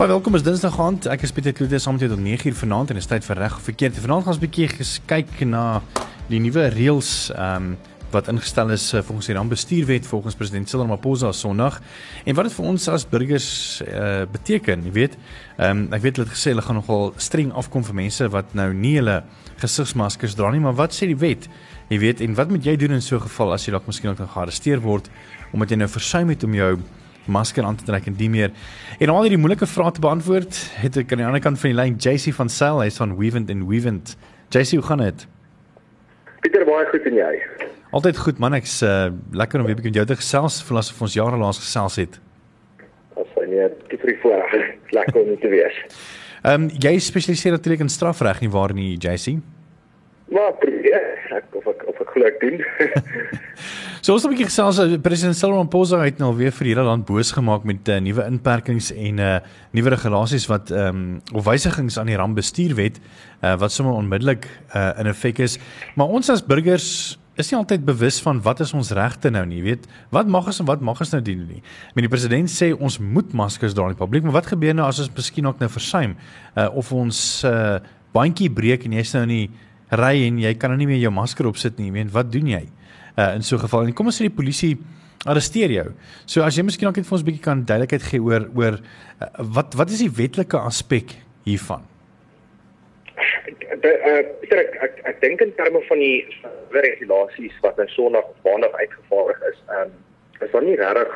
Baie welkom is Dinsdag aand. Ek is Pieter Kloete saam met jou tot 9uur vanaand en dit is tyd vir reg of verkeerd. Vanaand gaan ons 'n bietjie kyk na die nuwe reëls ehm um, wat ingestel is uh, volgens die rampbestuurwet volgens president Cyril Ramaphosa Sondag en wat dit vir ons as burgers uh, beteken, jy weet. Ehm um, ek weet hulle het gesê hulle gaan nogal streng afkom vir mense wat nou nie hulle gesigsmaskers dra nie, maar wat sê die wet? Jy weet, en wat moet jy doen in so 'n geval as jy dalk miskien ook gearresteer word omdat jy nou versuim het om jou masker aan te trek en die meer. En al hierdie moeilike vrae te beantwoord, het ek aan die ander kant van die lyn JC van Sail, hy's van Weavent and Weavent. JC, hoe gaan dit? Pieter, baie goed en jy? Altyd goed man, ek's uh, lekker om weer met jou te gesels, vir as ons jare lank gesels het. As jy net die vrye voorreg, lekker om te wees. Ehm um, jy spesialiseer natuurlik in strafreg nie waar nie, JC? Maar of of ek glo ek doen. so ons het 'n bietjie gesels eh, president Cyril Ramaphosa het nou weer vir hierdie land boos gemaak met uh, nuwe inperkings en uh nuwe regulasies wat ehm um, of wysigings aan die rampbestuurwet uh wat sommer onmiddellik uh in effek is. Maar ons as burgers is nie altyd bewus van wat is ons regte nou nie, weet. Wat mag ons en wat mag ons nou doen nie. Ek meen die president sê ons moet maskers dra in die publiek, maar wat gebeur nou as ons miskien ook nou versuim uh of ons uh bandjie breek en jy's nou nie ry en jy kan nou nie meer jou masker opsit nie. Ek meen, wat doen jy? Uh in so 'n geval. En kom ons sê die polisie arresteer jou. So as jy miskien ook net vir ons 'n bietjie kan duidelikheid gee oor oor uh, wat wat is die wetlike aspek hiervan? Uh, ek ek ek dink in terme van die regulasies wat in Sondag of Maandag uitgevaardig is, um, is daar nie regtig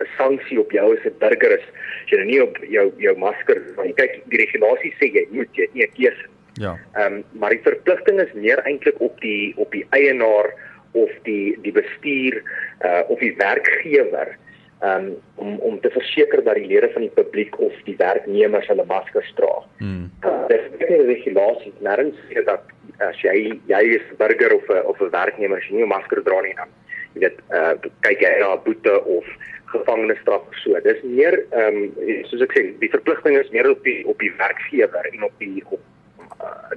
'n sanksie op jou as 'n burger is as jy nou nie op jou jou masker, want kyk die regulasies sê jy moet jy het nie 'n keuse nie. Ja. Ehm um, maar die verpligting is meer eintlik op die op die eienaar of die die bestuur uh of die werkgewer um, om om te verseker dat die lede van die publiek of die werknemers hulle maskers dra. Hmm. Uh, Dit is 'n regulasie nêrens sê dat as jy jy is burger of 'n of 'n werknemer as jy nie 'n masker dra nie dan jy weet uh kyk jy na 'n boete of gevangenisstraf of so. Dis meer ehm um, soos ek sê, die verpligting is meer op die op die werkgewer en op die op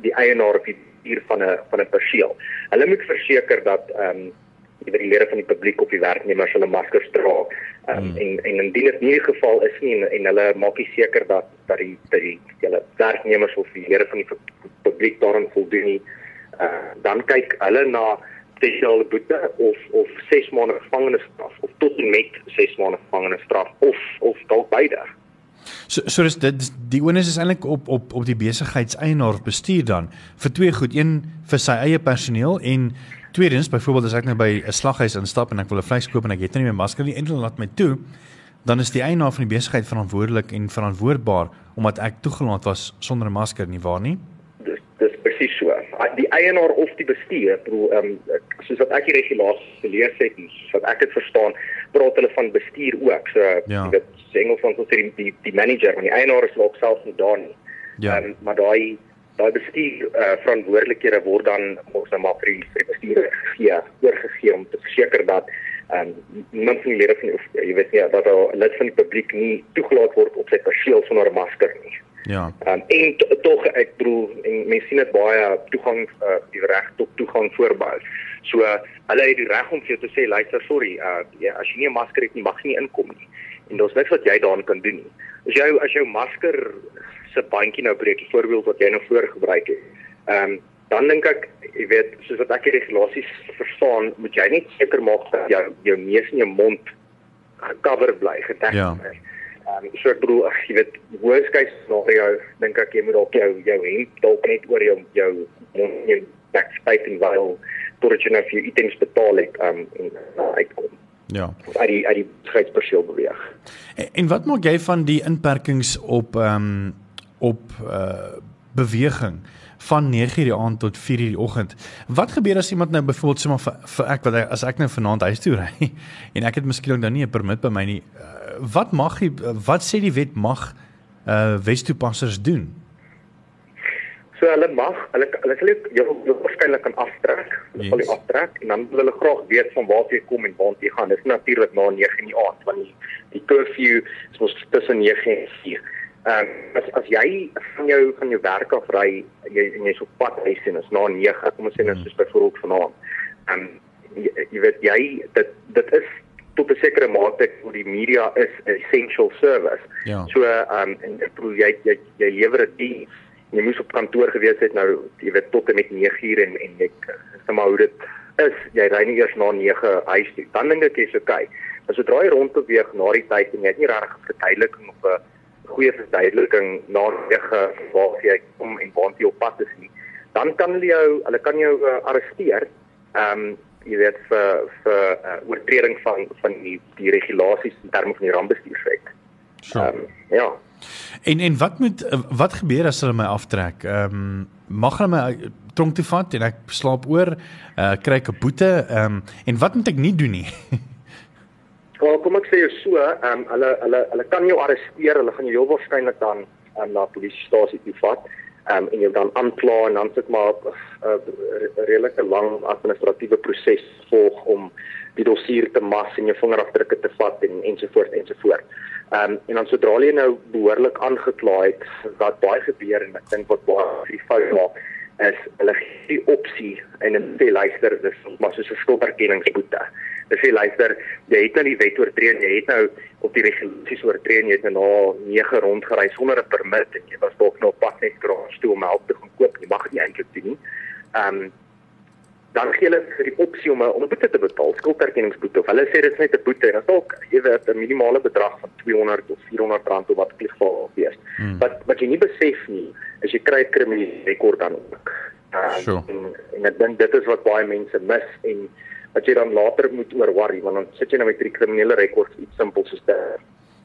die eienaar of die huur van 'n van 'n perseel. Hulle moet verseker dat ehm um, die lede van die publiek of die werknemers hulle maskers dra. Ehm um, hmm. en en indien dit nie die geval is nie en, en hulle maak nie seker dat dat die dat die hulle werknemers of die lede van die publiek daaraan voldoen nie, uh, dan kyk hulle na spesiale boete of of 6 maande gevangenisstraf of tot en met 6 maande gevangenisstraf of of dalk beide. So so is dit die onus is eintlik op op op die besigheidseienaar bestuur dan vir twee goed, een vir sy eie personeel en tweedens byvoorbeeld as ek nou by 'n slaghuis instap en ek wil 'n vleis koop en ek het nou nie my masker nie en hulle laat my toe, dan is die eienaar van die besigheid verantwoordelik en verantwoordbaar omdat ek toegelaat was sonder 'n masker nie waar nie? Dis dis presies so. Die eienaar of die bestuur, bedoel ehm um, soos wat ek die regulasies gelees het en soos wat ek dit verstaan, praat hulle van bestuur ook. So ja. dit Engels ons sê die, die manager, want die eienaar is ook self nie daar nie. Ja. Um, maar daai daai bestuur uh, verantwoordelikhede word dan ons nou maar vir die, vir die bestuur gegee, oorgegee om te verseker dat ehm um, niemand van die lede van jy weet nie dat 'n lid van die publiek nie toegelaat word op sy perseel sonder 'n masker nie. Ja. Um, en tog ek bedoel en mense sien dit baie toegang uh, die reg tot toegang voorbou. So uh, hulle het die reg om vir jou te sê luister sorry, uh, ja, as jy nie 'n masker het nie, mag jy nie inkom nie en daar's niks wat jy daaraan kan doen nie. As jou as jou masker se bandjie nou breek, die voorbeeld wat jy nou voorgebruik het. Ehm um, dan dink ek, jy weet, soos wat ek die regulasies verstaan, moet jy net seker maak dat jou jou neus en jou mond gecover bly, gedek ja. bly. Ehm um, so ek bedoel, ag jy weet, worst case scenario, dink ek jy moet dalk jou jou hemp dalk net oor jou jou mond jou backspace en wel totdat jy nou vir jou items betaal het, um, en uitkom. Ja. uit die uit die scheidsperseel beweeg. En, en wat maak jy van die inperkings op ehm um, op uh beweging van 9:00 die aand tot 4:00 die oggend? Wat gebeur as iemand nou byvoorbeeld sommer vir, vir ek wat as ek nou vanaand huis toe ry en ek het miskien ook nou nie 'n permit by my nie. Uh, wat mag jy wat sê die wet mag uh westoepassers doen? So hulle mag, hulle hulle sal jou jou waarskynlik kan aftrek. Hulle yes. sal jou aftrek en dan wil hulle graag weet van waar jy kom en waar jy gaan. Dis natuurlik na 9 in die aand want die die curfew is mos tussen 9 en 4. Ehm um, as as jy van jou van jou werk af ry jy en jy's op pad huis en is na 9, kom ons sê nou soos byvoorbeeld vanaand. Ehm um, jy, jy weet jy dit dit is tot 'n sekere mate hoe die media is 'n essential service. Ja. So ehm um, en jy jy, jy lewer 'n diens. Jy moes op kantoor gewees het nou jy weet tot en met 9uur en en ek sê maar hoe dit is jy ry nie eers na 9 huis toe. Dan dink ek jy's okay. Maar sodra jy rondbeweeg na die tyd en jy het nie regtig 'n verduideliking of 'n goeie verduideliking na 9 waar jy kom en waar jy op pad is nie, dan kan hulle jou hulle kan jou uh, arresteer. Ehm um, jy weet vir vir uh, oortreding van van die die regulasies in terme van die rampbestuurswet. Sure. Ehm um, ja. En en wat moet wat gebeur as hulle my aftrek? Ehm um, mag hulle my tronk toe vat en ek slaap oor, uh, kry ek 'n boete? Ehm um, en wat moet ek nie doen nie? Wel, kom ek sê jou so, ehm um, hulle hulle hulle kan jou arresteer, hulle gaan jou heel waarskynlik dan um, na polisiestasie toe vat um, en jou dan aankla en dan sit maar 'n uh, redelike lang administratiewe proses volg om die dossier te mas en jou vingerafdrukke te vat en ensovoorts ensovoorts. Ehm um, en dan sodra jy nou behoorlik aangekla het wat baie gebeur en ek dink wat baie die fout maak is hulle gee die opsie en hulle sê luister dis maar soos 'n skulderkenningsboete. Sê luister jy het nou die wet oortree jy het nou op die regulasies oortree jy het nou na 9 rondgery sonder 'n permit en jy was dalk nog pas net kraas toe om help te gaan koop jy mag nie eintlik doen nie. Ehm um, dan gee hulle vir die opsie om 'n boete te betaal, skulderkenningsboete of hulle sê dit is net 'n boete en dit is dalk weet 'n minimale bedrag van 200 of 400 rand of wat dit geval wees. Hmm. Wat wat jy nie besef nie, is jy kry 'n kriminele rekord dan ook. Uh, sure. En, en ek dink dit is wat baie mense mis en wat jy dan later moet oor worry want dan sit jy nou met 'n kriminele rekord iets simpel soos dit.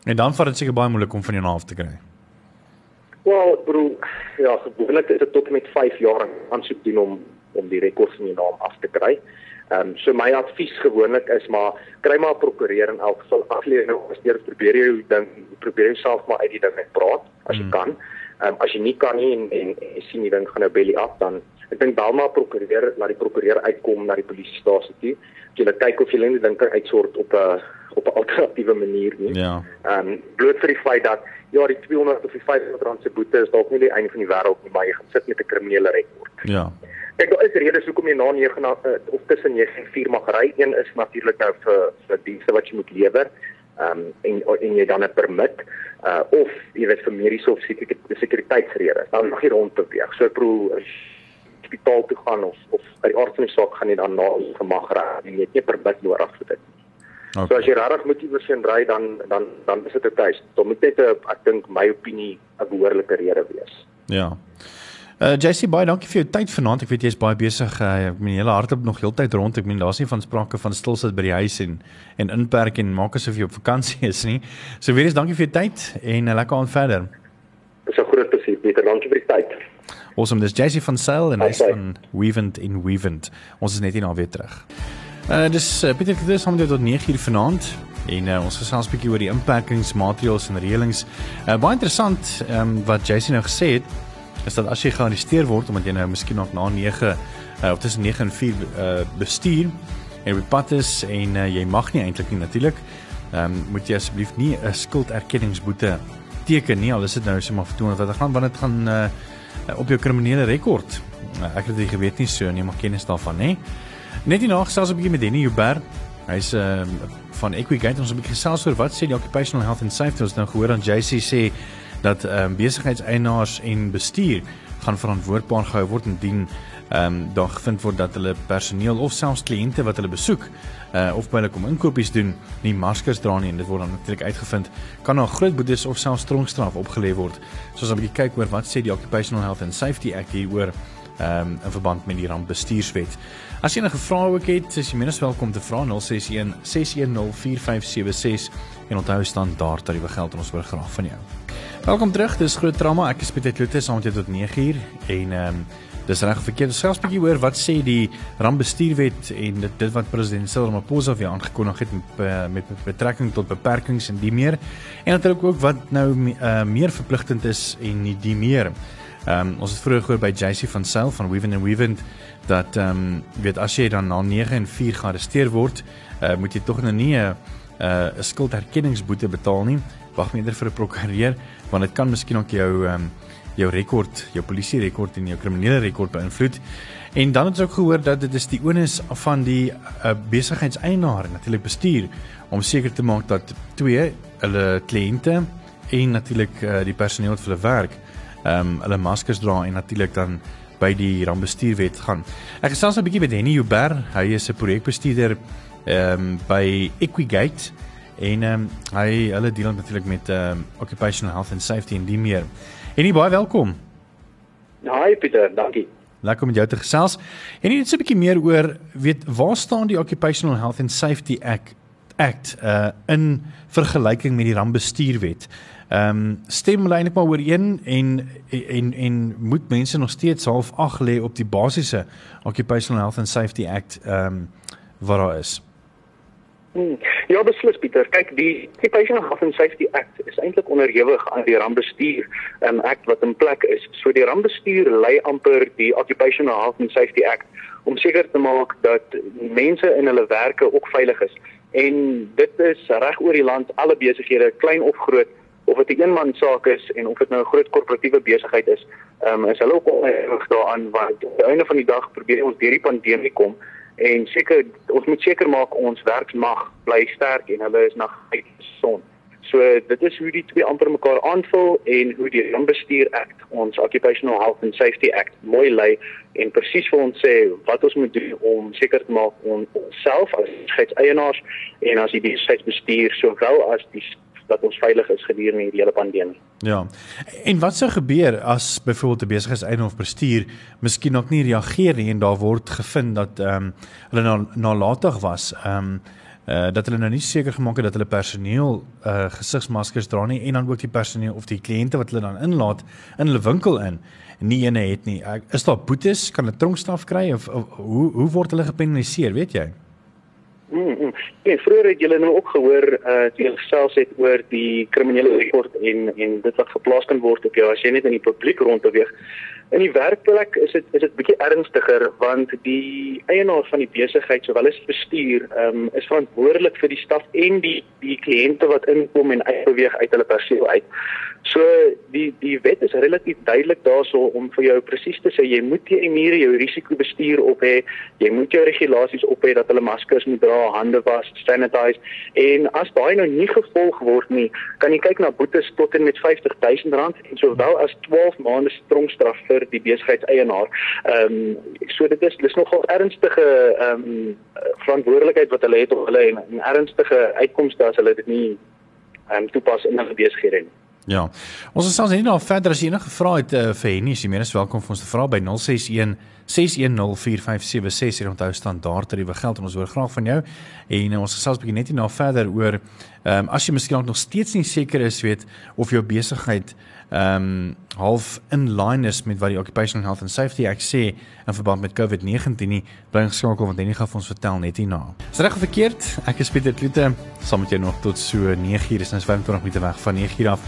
En dan vat dit seker baie moeilik om van jou na af te kry. Wel, bro, ja, gewoonlik is dit tot met 5 jaar aansoek doen om om die rekord van jou naam af te kry. Ehm um, so my advies gewoonlik is maar kry maar 'n prokureur in elk geval afleer nou as jy probeer jy ding probeer jouself maar uit die ding net praat as jy mm. kan. Ehm um, as jy nie kan nie en en, en sien die ding gaan nou belly af dan ek dink maar prokureur laat die prokureur uitkom na die polisiestasie toe. Jy net kyk of jy net dink kan uitsort op 'n op 'n alternatiewe manier nie. Ja. Ehm um, bloot vir die feit dat ja, die 200 of die 500 rand se boete is dalk nie die einde van die wêreld nie, maar jy gaan sit met 'n kriminele rekord. Ja. Kyk, daar is redes hoekom jy na 9 na uh, of tussen 9 en 4 mag ry. Een is natuurlik nou vir vir dienste wat jy moet lewer. Ehm um, en en jy dan 'n permit uh of jy weet vir mediese of sekuriteitsredes. Dan mag jy rondbeweeg. So ek bedoel hospitaal toe gaan of of by die aard van die saak gaan jy dan na gemag ry en jy het nie permit nodig vir dit. Okay. So as jy regtig moet iewers heen ry dan dan dan is dit 'n tuis. Dit moet net 'n ek dink my opinie 'n behoorlike rede wees. Ja. Uh JC baie dankie vir jou tyd vanaand. Ek weet jy's baie besig. Uh, ek meen hele hardloop nog heeltyd rond. Ek meen daar's nie van sprake van stil sit by die huis en en inperk en maak asof jy op vakansie is nie. So weer eens dankie vir jou tyd en uh, lekker aan verder. Dis 'n groot plesier Pieter. Dankie vir die tyd. Awesome. Dis JC van Sail en hy's van Weavent in Weavent. Ons is net hier na weer terug. Uh dis uh, Pieter Kreus om dit tot 9uur vanaand en uh, ons gesels 'n bietjie oor die inperkingsmaatreëls en reëlings. Uh, baie interessant um, wat JC nou gesê het is dat as jy gearresteer word omdat jy nou miskien nog na 9 uh, of tussen 9 en 4 uh, bestuur en op pad is en uh, jy mag nie eintlik nie natuurlik ehm um, moet jy asseblief nie 'n skulderkenningsboete teken nie al is dit nou sommer vir 200 rand want dit gaan uh, op jou kriminele rekord. Uh, ek het dit geweet nie so nie maar kennis daarvan nê net hierna gesels 'n bietjie met Denny Huber hy's uh, van Equigate. Ons 'n bietjie gesels oor wat sê die occupational health and safety. Ons nou gehoor aan JC sê dat um, besigheidseienaars en bestuur gaan verantwoordbaar gehou word indien ehm um, daar gevind word dat hulle personeel of selfs kliënte wat hulle besoek uh, of by hulle kom inkopies doen nie maskers dra nie en dit word dan natuurlik uitgevind kan daar groot boetes of selfs tronkstraf opgelê word. So ons 'n bietjie kyk oor wat sê die Occupational Health and Safety Act hieroor ehm um, in verband met die rampbestuurswet. As jy enige vrae ook het, is jy minstens welkom te vra 061 610 4576 en onthou staan daar tariewe geld en ons hoor graag van jou. Welkom terug. Dis groot drama. Ek is Kloete saam met jou tot 9uur en ehm um, dis reg verkeerd. Selfs bietjie hoor wat sê die rampbestuurwet en dit dit wat president Cyril Ramaphosa weer aangekondig het met, eh, met betrekking tot beperkings en die meer. En natuurlik ook wat nou uh, meer verpligtend is en nie die meer. Ehm um, ons het vroeër gehoor by JC van Sail van Weven and Weven dat ehm um, weet as jy dan na 9 en 4 gearresteer word, uh, moet jy tog nou nie 'n 'n skulderkenningsboete betaal nie. Wag meer vir 'n prokureur want dit kan miskien ook jou ehm um, jou rekord, jou polisie rekord en jou kriminele rekord beïnvloed. En dan het ons ook gehoor dat dit is die onus van die uh, besigheidseienaar natuurlik bestuur om seker te maak dat twee hulle kliënte en natuurlik uh, die personeel wat vir hulle werk, ehm um, hulle maskers dra en natuurlik dan by die rampbestuurwet gaan. Ek gesels 'n bietjie met Henny Huber, hy is 'n projekbestuurder ehm um, by Equigate en ehm um, hy hulle deel natuurlik met ehm um, occupational health and safety en die meer. Henny, baie welkom. Hi Pieter, dankie. Lekker om met jou te gesels. En net so 'n bietjie meer oor weet waar staan die Occupational Health and Safety Act Act uh in vergelyking met die rampbestuurwet. Ehm um, stem hulle eintlik maar ooreen en en en moet mense nog steeds half ag lê op die basiese Occupational Health and Safety Act ehm um, wat daar is. Hmm. Ja, beslis Pieter. Kyk, die Occupational Health and Safety Act is eintlik onderhewig aan die rampbestuur um, Act wat in plek is. So die rampbestuur lei amper die Occupational Health and Safety Act om seker te maak dat mense in hulle werke ook veilig is. En dit is reg oor die land alle besighede, klein of groot, of dit 'n eenman saak is en of dit nou 'n groot korporatiewe besigheid is, ehm um, is hulle ook onderhewig daaraan want aan die einde van die dag probeer ons deur die pandemie kom en seker ons moet seker maak ons werksmag bly sterk en hulle is nog gesond. So dit is hoe die twee amper mekaar aanvul en hoe die Landbestuur Act ons Occupational Health and Safety Act mooi lei en presies vir ons sê wat ons moet doen om seker te maak ons self as besigheidseienaars en as die besigheidsbestuur sowel as die dat ons veilig is gedurende hierdie hele pandemie. Ja. En wat sou gebeur as byvoorbeeld 'n besigheidseienaar of bestuur miskien ook nie reageer nie en daar word gevind dat ehm um, hulle nalatig was? Ehm um, uh dat hulle nou nie seker gemaak het dat hulle personeel uh gesigsmaskers dra nie en dan ook die personeel of die kliënte wat hulle dan inlaat in hulle winkel in nie ene het nie. Is daar boetes? Kan hulle tronkstraf kry of, of hoe hoe word hulle gepenaliseer, weet jy? Mm, mm. Ja, vroeër het julle nou ook gehoor uh julle gesels het oor die kriminele rekord en en dit wat geplaas kan word op jou as jy net in die publiek rondbeweeg. In die werkplek is dit is dit bietjie ernstiger want die eienaar van die besigheid sowel as bestuur um is verantwoordelik vir die staf en die die kliënte wat inkom en uitbeweeg uit hulle perseel uit. So die die wet is relatief duidelik daarso om vir jou presies te sê jy moet jy emire jou risiko bestuur op hê, jy moet jou regulasies op hê dat hulle maskers moet dra, hande was, sanitize en as daai nou nie gevolg word nie, kan jy kyk na boetes tot en met R50000 en sowel as 12 maande tronkstraf vir die besigheidseienaar. Ehm um, so dit is dis nogal ernstige ehm um, verantwoordelikheid wat hulle het op hulle en, en ernstige uitkomste as hulle dit nie ehm um, toepas in hulle besighede nie. Ja. Ons sal sien nou verder as enige vrae het uh, vir Henny, jy menes welkom vir ons te vra by 061 6104576 en onthou standaard tariewe geld en ons hoor graag van jou. En uh, ons gesels 'n bietjie net hierna verder oor ehm um, as jy miskien nog steeds nie seker is weet of jou besigheid ehm um, half in line is met wat die Occupational Health and Safety Act sê in verband met COVID-19 nie bly geskakel want Henny gaan vir ons vertel net hierna. Is reg of verkeerd? Ek is Pieter Kloete saam met jou nog tot so 9:00 is nou 25 minute weg van 9:00 af.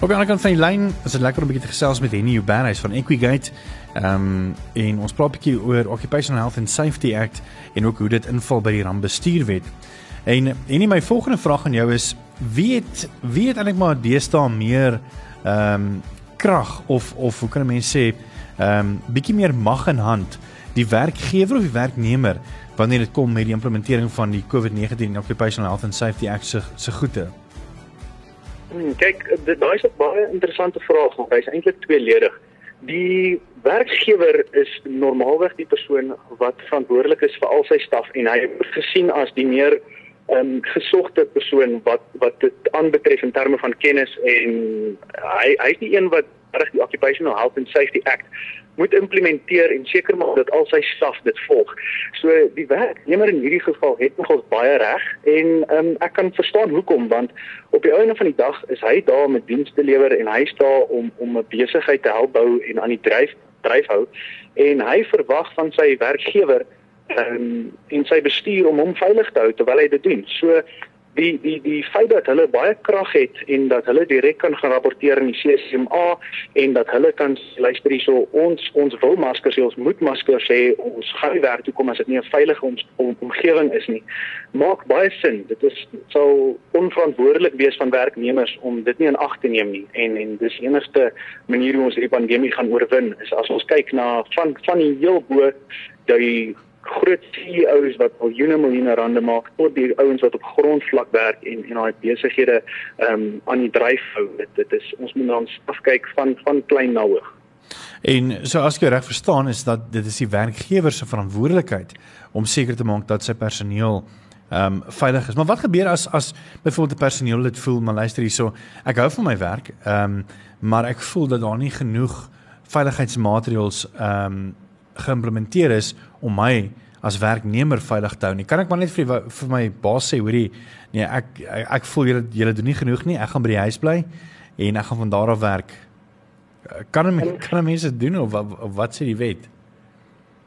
Op die ander kant van die lyn is dit lekker om 'n bietjie te gesels met Henny Uberhuis van Equigate. Ehm um, en ons praat 'n bietjie oor Occupational Health and Safety Act en ook hoe dit inval by die rampbestuurwet. En en my volgende vraag aan jou is wie het wie het eintlik maar deesdae meer ehm um, krag of of hoe kan 'n mens sê ehm um, bietjie meer mag in hand die werkgewer of die werknemer wanneer dit kom met die implementering van die COVID-19 Occupational Health and Safety Act se se goede. Hmm, kyk, dit daai is 'n baie interessante vraag want hy's eintlik tweeledig. Die werkgewer is normaalweg die persoon wat verantwoordelik is vir al sy staf en hy word gesien as die meer 'n um, gesogte persoon wat wat dit aanbetref in terme van kennis en hy hy's die een wat reg die Occupational Health and Safety Act moet implementeer en seker maak dat al sy staf dit volg. So die werknemer in hierdie geval het nogals baie reg en um, ek kan verstaan hoekom want op die einde van die dag is hy daar om 'n diens te lewer en hy staan om om 'n besigheid te help bou en aan die dryf dryf hou en hy verwag van sy werkgewer um, en sy bestuur om hom veilig te hou terwyl hy dit doen. So die die die feit dat hulle baie krag het en dat hulle direk kan gaan rapporteer in die CCMA en dat hulle kan luister hierso ons ons wil maskers hê ons moet maskers hê ons gaan werk toe kom as dit nie 'n veilige om, om, omgewing is nie. Maak baie sin. Dit is sou onverantwoordelik wees van werknemers om dit nie in ag te neem nie. En en dis enigste manier hoe ons hierdie pandemie gaan oorwin is as ons kyk na van van die heel bo die groot CEOs wat miljoene miljoene rande maak tot die ouens wat op grondvlak werk en en daai besighede ehm um, aan die dryf hou. Dit dit is ons moet ons afkyk van van klein na hoog. En so as ek reg verstaan is dat dit is die werkgewer se verantwoordelikheid om seker te maak dat sy personeel ehm um, veilig is. Maar wat gebeur as as byvoorbeeld die personeel dit voel maar luister hierso, ek hou van my werk, ehm um, maar ek voel dat daar nie genoeg veiligheidsmaatreëls ehm um, geïmplementeer is om my as werknemer veilig te hou nie. Kan ek maar net vir vir my baas sê, hoorie, nee, ek ek, ek voel julle julle doen nie genoeg nie. Ek gaan by die huis bly en ek gaan van daar af werk. Kan ek kan mense doen of wat, wat sê die wet?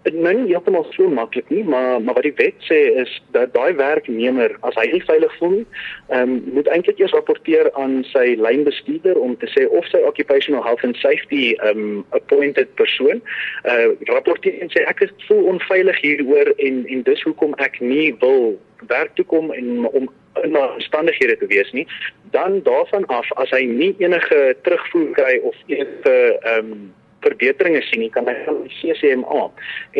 Dit nou nie heeltemal so maklik nie, maar maar wat die wet sê is dat daai werknemer as hy nie veilig voel nie, ehm um, moet eintlik eers rapporteer aan sy lynbestuurder om te sê of sy occupational health and safety ehm um, appointed persoon eh uh, rapporteer en sê ek voel onveilig hieroor en en dis hoekom ek nie wil werk toe kom en om in na omstandighede te wees nie. Dan daarvan af as hy nie enige terugvoer kry of enige ehm um, verbeteringe sien nie, kan hy gaan die CCMA.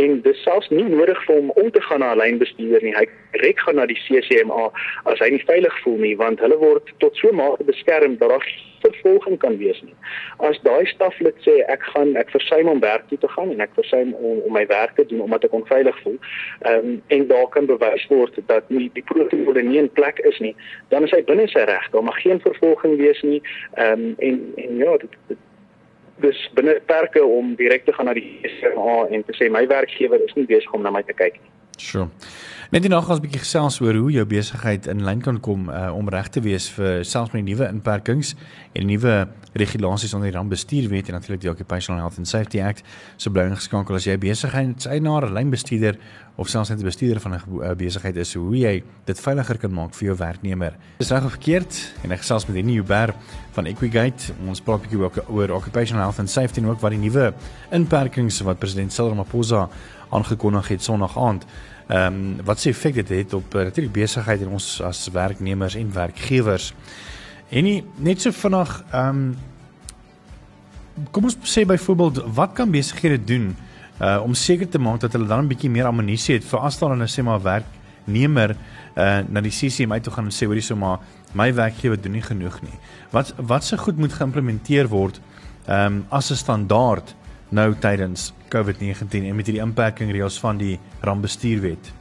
En dis selfs nie nodig vir hom om te gaan na 'n lynbestuurder nie. Hy direk gaan na die CCMA as hy nie veilig voel nie, want hulle word tot so mate beskerm dat daar vervolging kan wees nie. As daai staflid sê ek gaan ek versuim om werk toe te gaan en ek versuim om om my werk te doen omdat ek onveilig voel, ehm um, en daar kan bewys word dat nie die protokolle nie in plek is nie, dan is hy binne sy reg. Daar mag geen vervolging wees nie. Ehm um, en en ja, dit, dit dis binne perke om direk te gaan na die SA en te sê my werkgewer is nie besig om na my te kyk nie. Sure. Net die nog ons 'n bietjie gesels oor hoe jou besigheid in lyn kan kom uh, om reg te wees vir selfs met die nuwe inperkings en nuwe regulasies onder die rampbestuurwet en natuurlik die Occupational Health and Safety Act. So bly ingeskakel as jy besigheidseienaar, lynbestuurder of selfs net 'n bestuurder van 'n uh, besigheid is, hoe jy dit veiliger kan maak vir jou werknemer. Dis reg of verkeerd en ek gesels met Henny Huber van Equigate. Ons praat 'n bietjie oor, oor Occupational Health and Safety en ook wat die nuwe inperkings wat president Cyril Ramaphosa aangekondig het Sondag aand ehm um, wat se effek dit het op uh, natuurlik besigheid en ons as werknemers en werkgewers. En nie net so vinnig ehm um, kom ons sê byvoorbeeld wat kan besighede doen uh om seker te maak dat hulle dan 'n bietjie meer ammunisie het vir as daar 'n sê maar werknemer uh na die CCM uit toe gaan en sê hoorie so maar my werkgewer doen nie genoeg nie. Wat wat se goed moet geïmplementeer word ehm um, as 'n standaard nou tydens COVID-19 en met hierdie inperking reëls van die rampbestuurwet?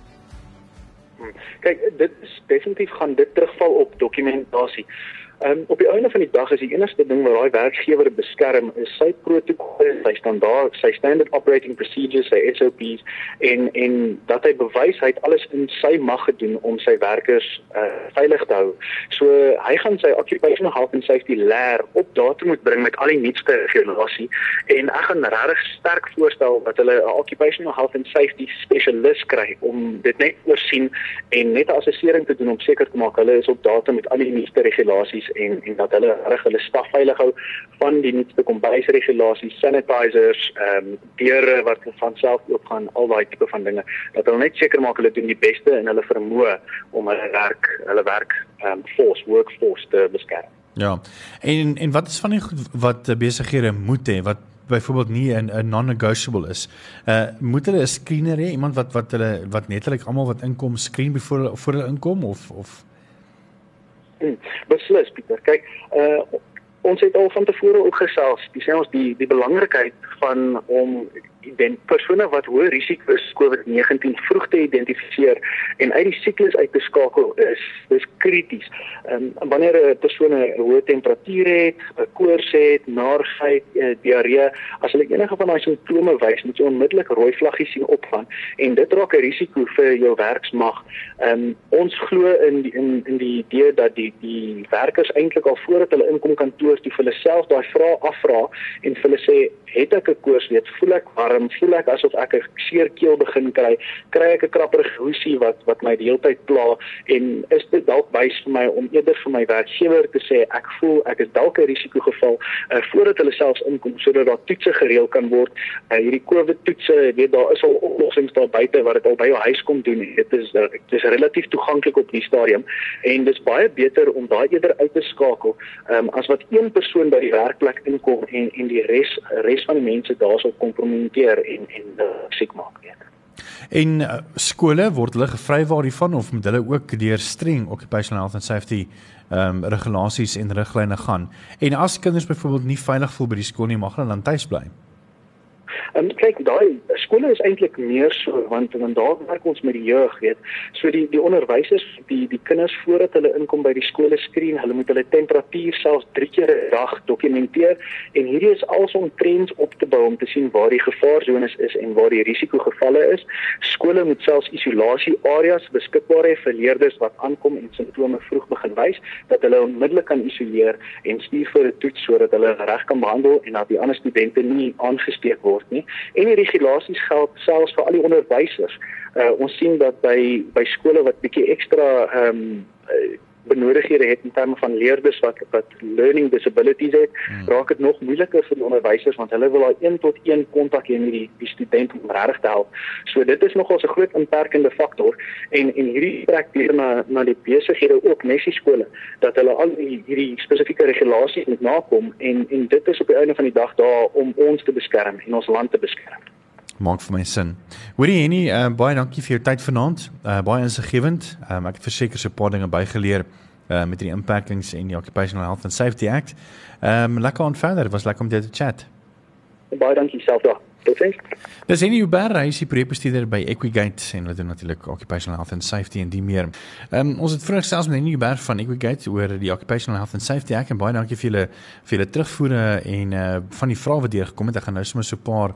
Hmm. Kyk, dit is definitief gaan dit terugval op dokumentasie. Ehm um, op die einde van die dag is die enigste ding wat daai werkgewer beskerm is sy protokolle, sy standaard, sy standard operating procedures, sy SOPs en en dat hy bewys hy het alles in sy mag gedoen om sy werkers uh, veilig te hou. So hy gaan sy occupational health and safety leer op datum moet bring met al die nuutste regulasie en ek gaan regtig sterk voorstel dat hulle 'n occupational health and safety specialist kry om dit net oorsien en net 'n assessering te doen om seker te maak hulle is op datum met al die nuutste regulasies en en dat hulle reg hulle staf veilig hou van die nuutste kombuisregulasies, sanitizers, ehm um, deure wat van self oop gaan, al daai tipe van dinge. Dat hulle net seker maak hulle doen die beste in hulle vermoë om hulle werk, hulle werk ehm um, force, workforce te beskerm. Ja. En en wat is van die goed wat besighede moet hê wat byvoorbeeld nie 'n 'n non-negotiable is. Uh moet hulle 'n screener hê, iemand wat wat hulle wat netlik almal wat inkom screen voor voor hulle inkom of of Hmm, beslis Pieter. Kyk, uh ons het al van tevore ook gesels, dis sê ons die die belangrikheid van om ident persone wat hoë risiko is COVID-19 vroeg te identifiseer en uit die siklus uit te skakel is dis krities. Ehm um, wanneer 'n persoon 'n hoë temperatuur het, 'n koors het, naarheid, uh, diarree, as hulle enige van daai simptome wys, moet jy onmiddellik rooi vlaggies sien opgaan en dit raak 'n risiko vir jou werksmag. Ehm um, ons glo in die, in in die idee dat die die werkers eintlik al voordat hulle inkom kantoor toe vir hulle self daai vrae afvra en vir hulle sê, het ek 'n koors, weet voel ek warm um, voel ek asof ek 'n seer keel begin kry, kry ek 'n krapperige hoesie wat wat my die hele tyd pla en is dit dalk wys vir my om eerder vir my werkgewer te sê ek voel ek is dalk 'n risikogeval uh, voordat hulle selfs inkom sodat daar toetse gereël kan word. Uh, hierdie COVID toetse, weet daar is al oplossings daar buite wat dit al by jou huis kom doen. Dit is dit is relatief toeganklik op die stadium en dit is baie beter om daai eerder uit te skakel um, as wat een persoon by die werkplek inkom en en die res res van die mense daarso kompromiteer en en uh, siek maak weet. En uh, skole word hulle gevrywaar hiervan of moet hulle ook deur streng occupational health and safety ehm um, regulasies en riglyne gaan? En as kinders byvoorbeeld nie veilig voel by die skool nie, mag hulle dan tuis bly? En kyk, daai skole is eintlik meer so want want daar werk ons met die jeug, weet. So die die onderwysers, die die kinders voordat hulle inkom by die skole skreen, hulle moet hulle temperatuur selfs 3 keer 'n dag dokumenteer en hierdie is alsom trends op te bou om te sien waar die gevaarzones is en waar die risikogevalle is. Skole moet selfs isolasie areas beskikbaar hê vir leerders wat aankom en simptome vroeg begin wys dat hulle onmiddellik kan isoleer en stuur vir 'n toets sodat hulle reg kan behandel en dat die ander studente nie aangesteek word nie. En die regulasies geld selfs vir al die onderwysers. Uh, ons sien dat by by skole wat bietjie ekstra ehm um, benodighede het in terme van leerders wat wat learning disabilities het, hmm. raak dit nog moeiliker vir die onderwysers want hulle wil daai 1 tot 1 kontak hê met die die student om regtig te help. So dit is nogals 'n groot inperkende faktor en en hierdie trek weer na na die besighede ook nessie skole dat hulle al die hierdie spesifieke regulasies moet nakom en en dit is op die einde van die dag daar om ons te beskerm en ons land te beskerm maak vir my sin. Hoorie Henny, uh, baie dankie vir jou tyd vanaand. Uh, baie insiggewend. Um, ek het verseker so 'n paar dinge bygeleer uh, met die impakings en die Occupational Health and Safety Act. Ehm um, lekker aan verder. Was lekker om dit te chat. Baie dankie self daar. Dis Henny Uber, hy is die projekbestuurder by Equigate en hulle doen natuurlik occupational health and safety en die meer. Ehm um, ons het vroeër selfs met Henny Uber van Equigate oor die occupational health and safety act en baie dankie vir julle vir julle terugvoere en uh van die vrae wat deurgekom het. Ek gaan nou sommer so 'n paar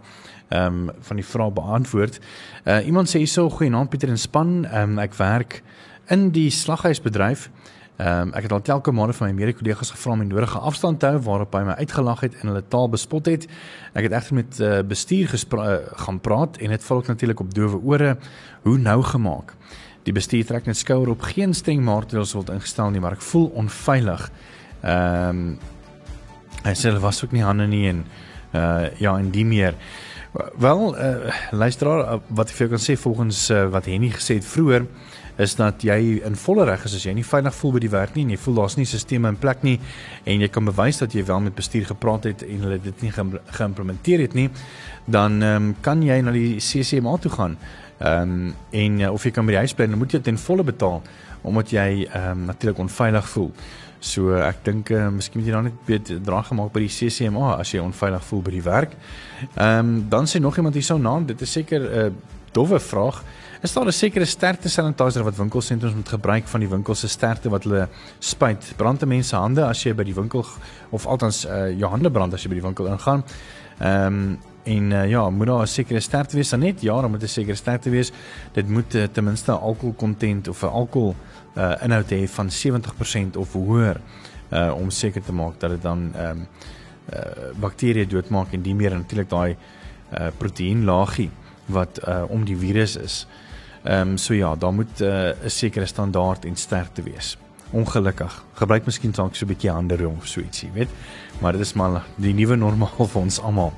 ehm um, van die vrae beantwoord. Uh iemand sê hierso goeienaand Pieter en span. Ehm um, ek werk in die slaghuisbedryf. Ehm um, ek het al telke maande van my mede-kollegas gevra om die nodige afstand te hou waarop hy my uitgelag het en hulle taal bespot het. Ek het egter met uh, bestuur uh, gaan praat en dit val ook natuurlik op doewe ore. Hoe nou gemaak? Die bestuur trek net skouer op geen streng maatreëls word ingestel nie, maar ek voel onveilig. Ehm um, hy sê was ook nie hande nie en uh ja, en die meer. Wel, uh, luisteraar, uh, wat ek vir jou kan sê volgens uh, wat Henny gesê het vroeër, is dat jy in volle reg is as jy nie veilig voel by die werk nie en jy voel daar's nie sisteme in plek nie en jy kan bewys dat jy wel met bestuur gepraat het en hulle dit nie geïmplementeer het nie, dan um, kan jy na die CCMA toe gaan. Ehm um, en uh, of jy kan by die huis bly, dan moet jy ten volle betaal omdat jy ehm um, natuurlik onveilig voel. So ek dink uh, miskien moet jy dan net weet draag gemaak by die CCMA as jy onveilig voel by die werk. Ehm um, dan sê nog iemand hierso naam, dit is seker 'n uh, dowwe vraag. Is daar 'n sekere sterkte sanitizer wat winkelsentrums moet gebruik van die winkel se sterkte wat hulle spuit? Brand mense hande as jy by die winkel of althans uh, jou hande brand as jy by die winkel ingaan. Ehm um, en uh, ja, moet daar 'n sekere sterkte wees? Dan net ja, dan moet 'n sekere sterkte wees. Dit moet uh, ten minste alkohol content of 'n alkohol uh, inhoud hê van 70% of hoër uh, om seker te maak dat dit dan ehm um, uh, bakterieë doodmaak en die meer natuurlik daai uh, proteïenlaagie wat uh, om die virus is. Ehm um, so ja, daar moet 'n uh, sekere standaard en sterkte wees. Ongelukkig. Gebruik miskien dalk so 'n bietjie ander of so ietsie, weet? Maar dit is maar die nuwe normaal vir ons almal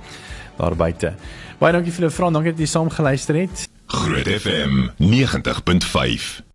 daar buite. Baie dankie vir die vraag. Dankie dat jy saam geluister het. Groot FM 90.5